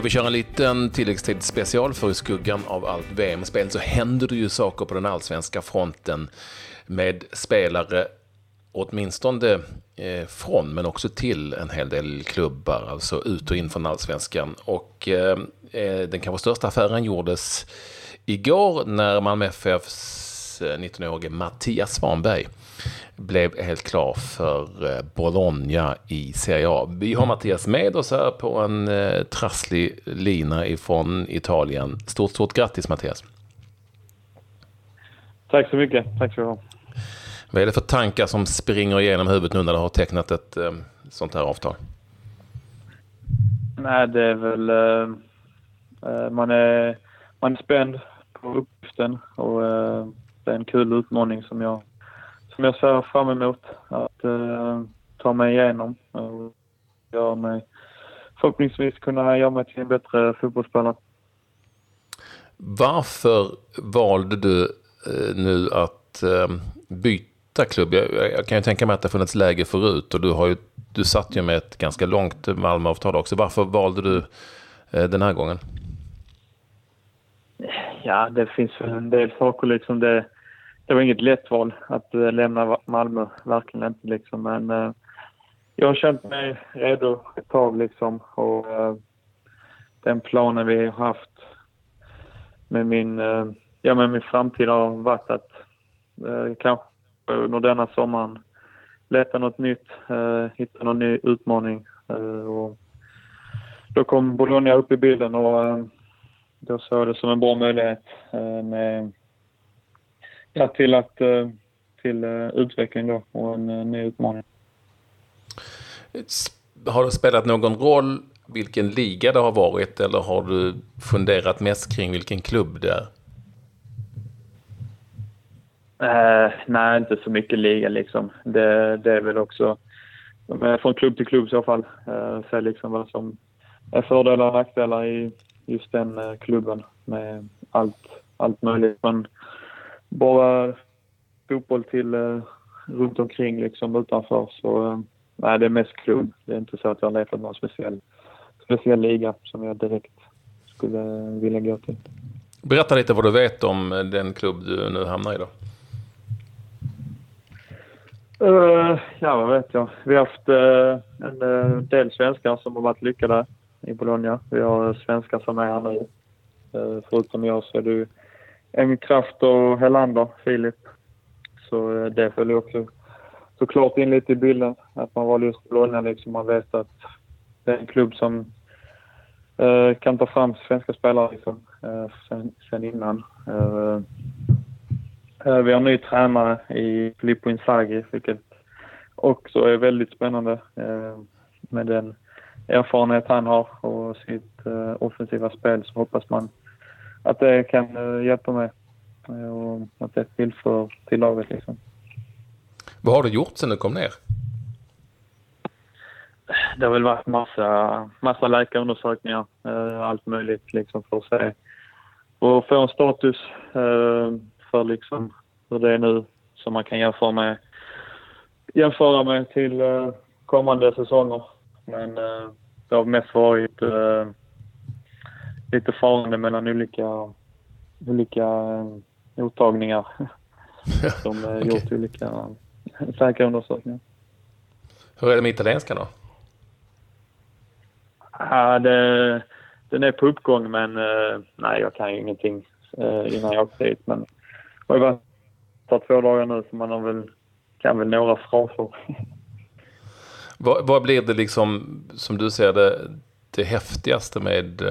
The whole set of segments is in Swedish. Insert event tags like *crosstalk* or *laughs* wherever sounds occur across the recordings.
Jag vi köra en liten tilläggstid special för i skuggan av allt VM-spel så händer det ju saker på den allsvenska fronten med spelare åtminstone eh, från men också till en hel del klubbar, alltså ut och in från allsvenskan. Och eh, eh den kanske största affären gjordes igår när Malmö FFs 19-årige eh, Mattias Svanberg blev helt klar för eh, Bologna i Serie A. Vi har Mattias med oss här på en eh, trasslig lina ifrån Italien. Stort, stort grattis Mattias! Tack så mycket. Tack så mycket. Vad är det för tankar som springer igenom huvudet nu när du har tecknat ett sånt här avtal? Nej, det är väl... Man, är, man är spänd på uppgiften och det är en kul utmaning som jag som jag ser fram emot att uh, ta mig igenom och göra mig, förhoppningsvis kunna göra mig till en bättre fotbollsspelare. Varför valde du uh, nu att uh, byta klubb? Jag, jag, kan ju tänka mig att det funnits läge förut och du, har ju, du satt ju med ett ganska långt Malmöavtal också. Varför valde du den här gången? Ja, det finns väl en del saker liksom. Det, det var inget lätt val att eh, lämna Malmö, verkligen inte liksom. Men eh, jag har känt mig redo ett tag liksom och eh, den planen vi har haft med min, eh, ja, med min framtid har varit att eh, kanske under denna sommaren leta något nytt, hitta någon ny utmaning. och då kom Bologna upp i bilden och då såg jag det som en bra möjlighet med ja, till, att, eh, till eh, utveckling då och en eh, ny utmaning. Har det spelat någon roll vilken liga det har varit eller har du funderat mest kring vilken klubb det är? Uh, nej, inte så mycket liga liksom. Det, det är väl också från klubb till klubb i så fall. Uh, se liksom vad som är fördelar och nackdelar i just den klubben med allt, allt möjligt. Men bara fotboll till eh, runt omkring liksom utanför. Så eh, nej, det är mest klubb. Det är inte så att jag har letat någon speciell, speciell liga som jag direkt skulle vilja gå till. Berätta lite vad du vet om den klubb du nu hamnar i då. Uh, ja, vad vet jag. Vi har haft uh, en uh, del svenskar som har varit lyckade i Bologna. Vi har svenskar som är här nu. förutom jag så är det Emil Kraft och Helander, Filip. Så eh, det följer också såklart in lite i bilden. Att man valde just Bologna liksom. Man vet att det är en klubb som eh, kan ta fram svenska spelare liksom, eh, sen, sen innan. Eh, eh vi har en ny tränare i Filippo Inzaghi, vilket också är väldigt spännande eh, med den erfarenhet han har och sitt eh, offensiva spel så hoppas man att det kan eh, hjälpa mig eh, och att det tillför till laget liksom. Vad har du gjort sen du kom ner? Det har väl varit massa, massa läkarundersökningar, eh, allt möjligt liksom för att se och få en status för liksom hur det är nu som man kan jämföra med, jämföra med till kommande säsonger. Men det har mest varit lite farande mellan olika, olika eh, mottagningar *laughs* som okay. gjort olika säkra undersökningar. Hur är det med italienskan då? Ja, det, den är på uppgång men eh, nej, jag kan ju ingenting eh, innan jag åkte dit. Men det har varit två dagar nu så man har väl, kan väl några fraser. *laughs* Vad, vad blir det liksom, som du ser det, det häftigaste med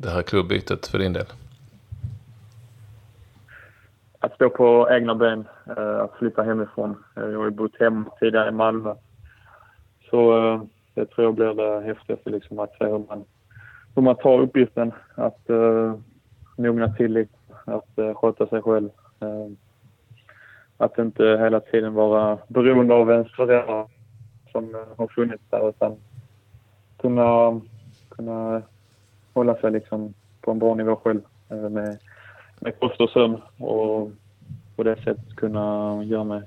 det här klubbytet för din del? Att stå på egna ben, eh, att flytta hemifrån. Eh, jag har ju bott hemma tidigare i Malmö. Så eh, det tror jag blir det häftigaste, liksom, att se hur man, hur man tar uppgiften. Att uh, mogna till lite, att uh, sköta sig själv. Uh, att inte hela tiden vara beroende av ens föräldrar som har funnits där utan kunna, kunna hålla sig liksom på en bra nivå själv eh, med, med kost och sömn och på det sättet kunna göra mig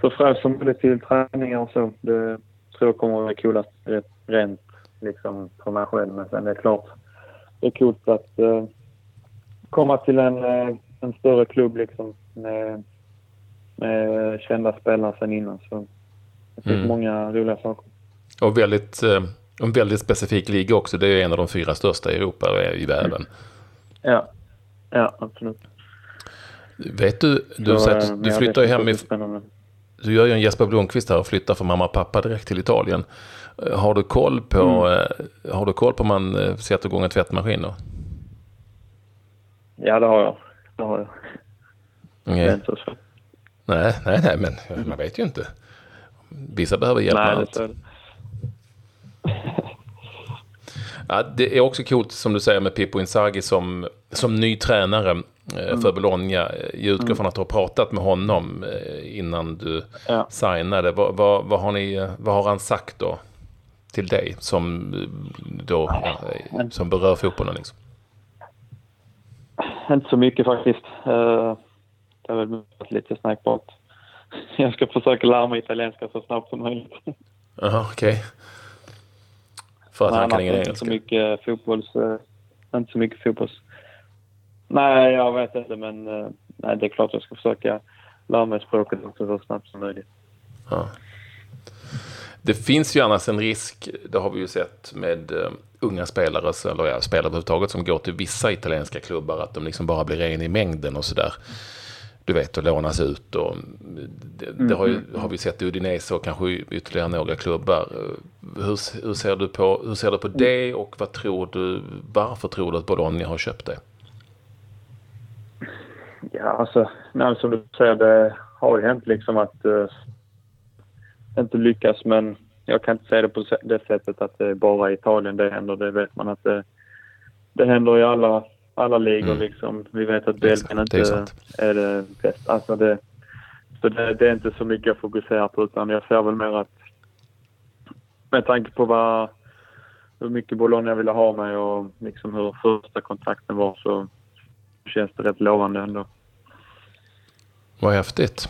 så fräsch som möjligt till träningar och så. Det tror jag kommer att vara coolast rent liksom för mig själv. Men sen det är klart, det är coolt att uh, komma till en, uh, en större klubb liksom med, med kända spelare sen innan. Så det finns mm. många roliga saker. Och väldigt, uh, en väldigt specifik liga också. Det är en av de fyra största i Europa och i världen. Mm. Ja, ja absolut. Vet du, du, så, att du flyttar ju hem ifrån... Du gör ju en Jesper Blomqvist här och flyttar från mamma och pappa direkt till Italien. Har du koll på, mm. har du koll på om man sätter igång en tvättmaskin då? Ja, det har jag. Det har jag. Okay. Det är inte så svårt. Nej, nej, nej, men man vet ju inte. Vissa behöver hjälp med allt. Det *laughs* ja, det är också coolt som du säger med Pippo Inzaghi som, som ny tränare eh, mm. för Bologna. Jag utgår mm. från att du har pratat med honom eh, innan du ja. signade. Vad, vad, vad, har ni, vad har han sagt då till dig som, då, som berör fotbollen? Liksom? Inte så mycket faktiskt. Det har väl lite snack att *laughs* jag ska försöka lära mig italienska så snabbt som möjligt. Jaha, okej. Okay. För att Nej, han kan ingen engelska? Så mycket fotbolls, uh, inte så mycket fotbolls... Nej, jag vet inte men uh, nej, det är klart jag ska försöka lära mig språket också så snabbt som möjligt. Ja. Det finns ju annars en risk, det har vi ju sett med unga spelare, eller ja, spelare överhuvudtaget som går till vissa italienska klubbar, att de liksom bara blir ren i mängden och sådär. Du vet, och lånas ut och det, det har, ju, mm. har, vi sett i Udinese och kanske ytterligare några klubbar. Hur, hur, ser du på, hur ser du på det och vad tror du, varför tror du att Bologna har köpt det? Ja, alltså, nej, som du säger, det har ju hänt liksom att uh, inte lyckas men jag kan inte säga det på det sättet att det är bara i Italien det händer. Det vet man att det, det händer i alla, alla ligor mm. liksom. Vi vet att Belgien inte är, är det bästa. Alltså det, så det, det, är inte så mycket jag fokuserar på utan jag ser väl mer att med tanke på vad, hur mycket Bologna ville ha mig och liksom hur första kontakten var så känns det rätt lovande ändå. Vad häftigt.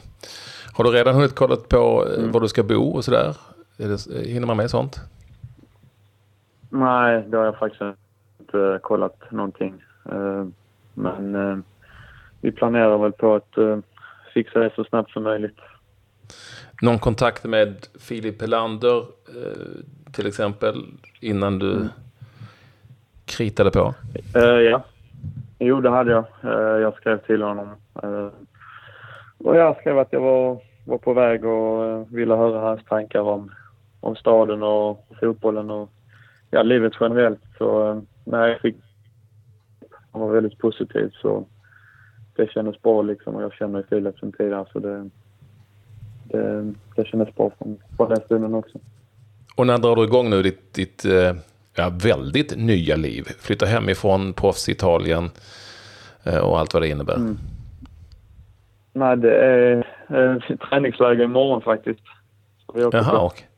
Har du redan hunnit kolla på eh, mm. var du ska bo och sådär? Det, hinner man med sånt? Nej, det har jag faktiskt inte kollat någonting. Eh, men eh, vi planerar väl på att eh, fixa det så snabbt som möjligt. Någon kontakt med Filip Helander till exempel innan du mm. kritade på? ja, jo det hade jag. Jag skrev till honom. Och jag skrev att jag var, var på väg och ville höra hans tankar om om staden och fotbollen och ja, livet generellt. Så när jag fick han var väldigt positiv så det kändes bra liksom och jag känner Filip sen tidigare så det, det, det kändes bra från, från den stunden också. Och när drar du igång nu ditt, ditt eh, ja, väldigt nya liv? Flytta hemifrån, proffs Italien eh, och allt vad det innebär. Mm. Nej, det är eh, träningsläger imorgon faktiskt. Jaha, okej.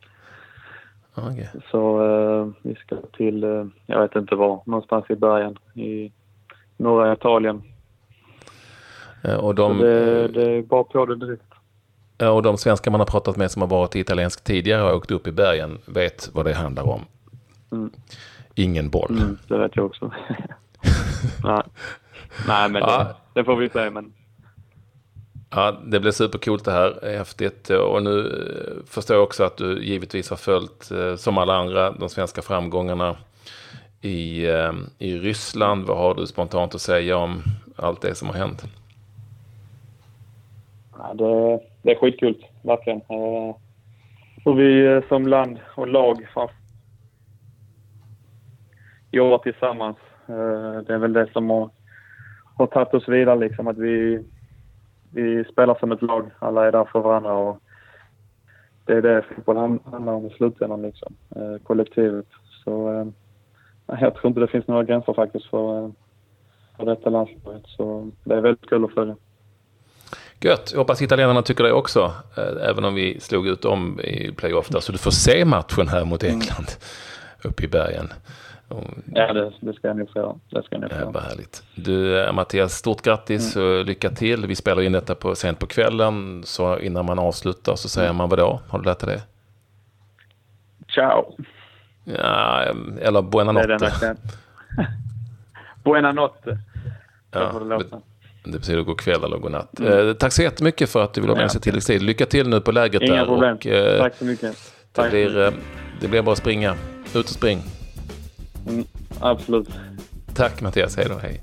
Okay. Så eh, vi ska till, eh, jag vet inte var, någonstans i början i norra Italien. Och de, det, det är bara på det direkt. Och de svenskar man har pratat med som har varit italiensk tidigare och åkt upp i bergen vet vad det handlar om. Mm. Ingen boll. Mm, det vet jag också. *laughs* Nej. Nej, men ja. det, det, får vi se. Men Ja, det blev supercoolt det här. Häftigt. Och nu eh, förstår jag också att du givetvis har följt, eh, som alla andra, de svenska framgångarna i, ehm, i Ryssland. Vad har du spontant att säga om allt det som har hänt? Ja, det, det är skitkul, verkligen. Eh, och vi eh, som land och lag jobbar tillsammans. Eh, det är väl det som har, har tagit oss vidare, liksom, att vi vi spelar som ett lag. Alla är där för varandra och det är det fotboll handlar om i slutändan liksom. Kollektivet. Så jag tror inte det finns några gränser faktiskt för, eh, för detta landslaget. Så det är väldigt kul att följa. Gött, jag hoppas italienarna tycker det också. Eh, även om vi slog ut dem i playoff där. Så du får se matchen här mot. England. Mm. *laughs* Uppe i bergen. Ja, det, det ska jag nog få. Det ska jag nog få. Ja, härligt. Du, eh, Mattias, stort grattis mm. och lycka till. Vi spelar in detta på, sent på kvällen, så innan man avslutar så säger mm. man vad då? Har du lärt dig det? Ciao. Ja, eller buona notte. *laughs* Buena notte. Ja, får det det betyder god kväll eller god natt. Eh, tack så jättemycket för att du ville vara med Ja. sig tilläggstid. Lycka till nu på lägret Inga där. problem. Och, eh, Tack så mycket. det, Tack. blir, eh, det blir bara att springa. Ut och spring. Mm, absolut. Tack Mattias, hej då, hej.